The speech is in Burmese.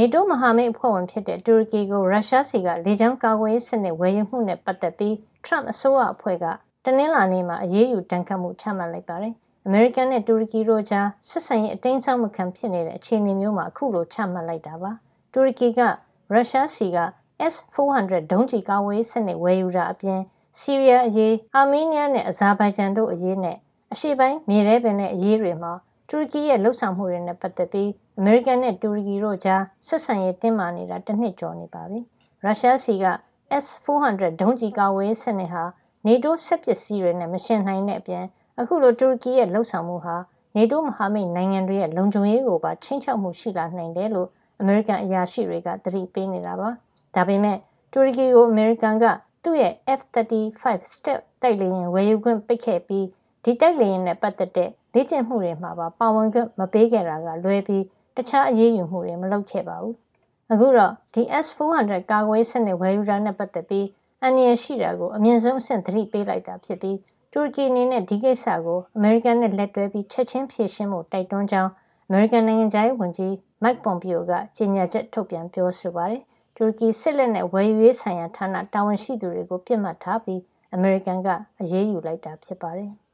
နေတိုးမဟာမိတ်အဖွဲ့ဝင်ဖြစ်တဲ့တူရကီကိုရုရှားစီကလေကြောင်းကာကွယ်ရေးစနစ်ဝယ်ယူမှုနဲ့ပတ်သက်ပြီးထရမ့်အစိုးရအဖွဲ့ကတနင်္လာနေ့မှာအရေးယူတန်ခတ်မှုချမှတ်လိုက်ပါတယ်။အမေရိကန်နဲ့တူရကီတို့ကြားဆက်ဆံရေးအတင်းဆောက်မခံဖြစ်နေတဲ့အခြေအနေမျိုးမှာအခုလိုချမှတ်လိုက်တာပါ။တူရကီကရုရှားစီက S400 ဒုံးကျည်ကာဝေးစနစ်ဝယ်ယူတာအပြင်ဆီးရီးယားအရေးအာမေးနီးယားနဲ့အဇာဘိုင်ဂျန်တို့အရေးနဲ့အရှေ့ပိုင်းမြေထဲပင်နဲ့အရေးတွေမှာ တူရကီရဲ့လှုပ်ဆောင်မှုတွေနဲ့ပတ်သက်ပြီးအမေရိကန်နဲ့တူရကီတို့ကြားဆက်ဆံရေးတင်းမာနေတာတစ်နှစ်ကျော်နေပါပြီ။ရုရှားစီက S400 ဒုံးကျည်ကာဝေးစနစ်ဟာနေတိုးစစ်ပစ္စည်းတွေနဲ့မရှင်နိုင်တဲ့အပြင်အခုလိုတူရကီရဲ့လှုပ်ဆောင်မှုဟာနေတိုးမဟာမိတ်နိုင်ငံတွေရဲ့လုံခြုံရေးကိုပါချင်းချောက်မှုရှိလာနိုင်တယ်လို့အမေရိကန်အရာရှိတွေကသတိပေးနေတာပါ။ဒါပေမဲ့တူရကီကိုအမေရိကန်ကသူ့ရဲ့ F-35 Stealth တိုက်လေယာဉ်ဝယ်ယူခွင့်ပိတ်ခဲ့ပြီး ဒီတိုက်လေယာဉ်နဲ့ပတ်သက်တဲ့လေ့ကျင့်မှုတွေမှာပါပါဝင်ခွင့်မပေးခဲ့တာကလွဲပြီးတခြားအရေးယူမှုတွေမလုပ်ခဲ့ပါဘူး။အခုတော့ဒီ S400 ကာကွယ်စနစ်ဝယ်ယူတာနဲ့ပတ်သက်ပြီးအန္တရာယ်ရှိတာကိုအမြင့်ဆုံးအဆင့်သတိပေးလိုက်တာဖြစ်ပြီးတူရကီအနေနဲ့ဒီကိစ္စကိုအမေရိကန်နဲ့လက်တွဲပြီးချက်ချင်းဖြေရှင်းဖို့တိုက်တွန်းကြောင်းအမေရိကန်နိုင်ငံသားရေးဝန်ကြီး Mike Pompeo ကကြေညာချက်ထုတ်ပြန်ပြောဆိုပါတယ်။တူရကီစစ်လက်နဲ့ဝယ်ယူရေးဆိုင်ရာဌာနတာဝန်ရှိသူတွေကိုပြစ်မှတ်ထားပြီးအမေရိကန်ကအရေးယူလိုက်တာဖြစ်ပါတယ်။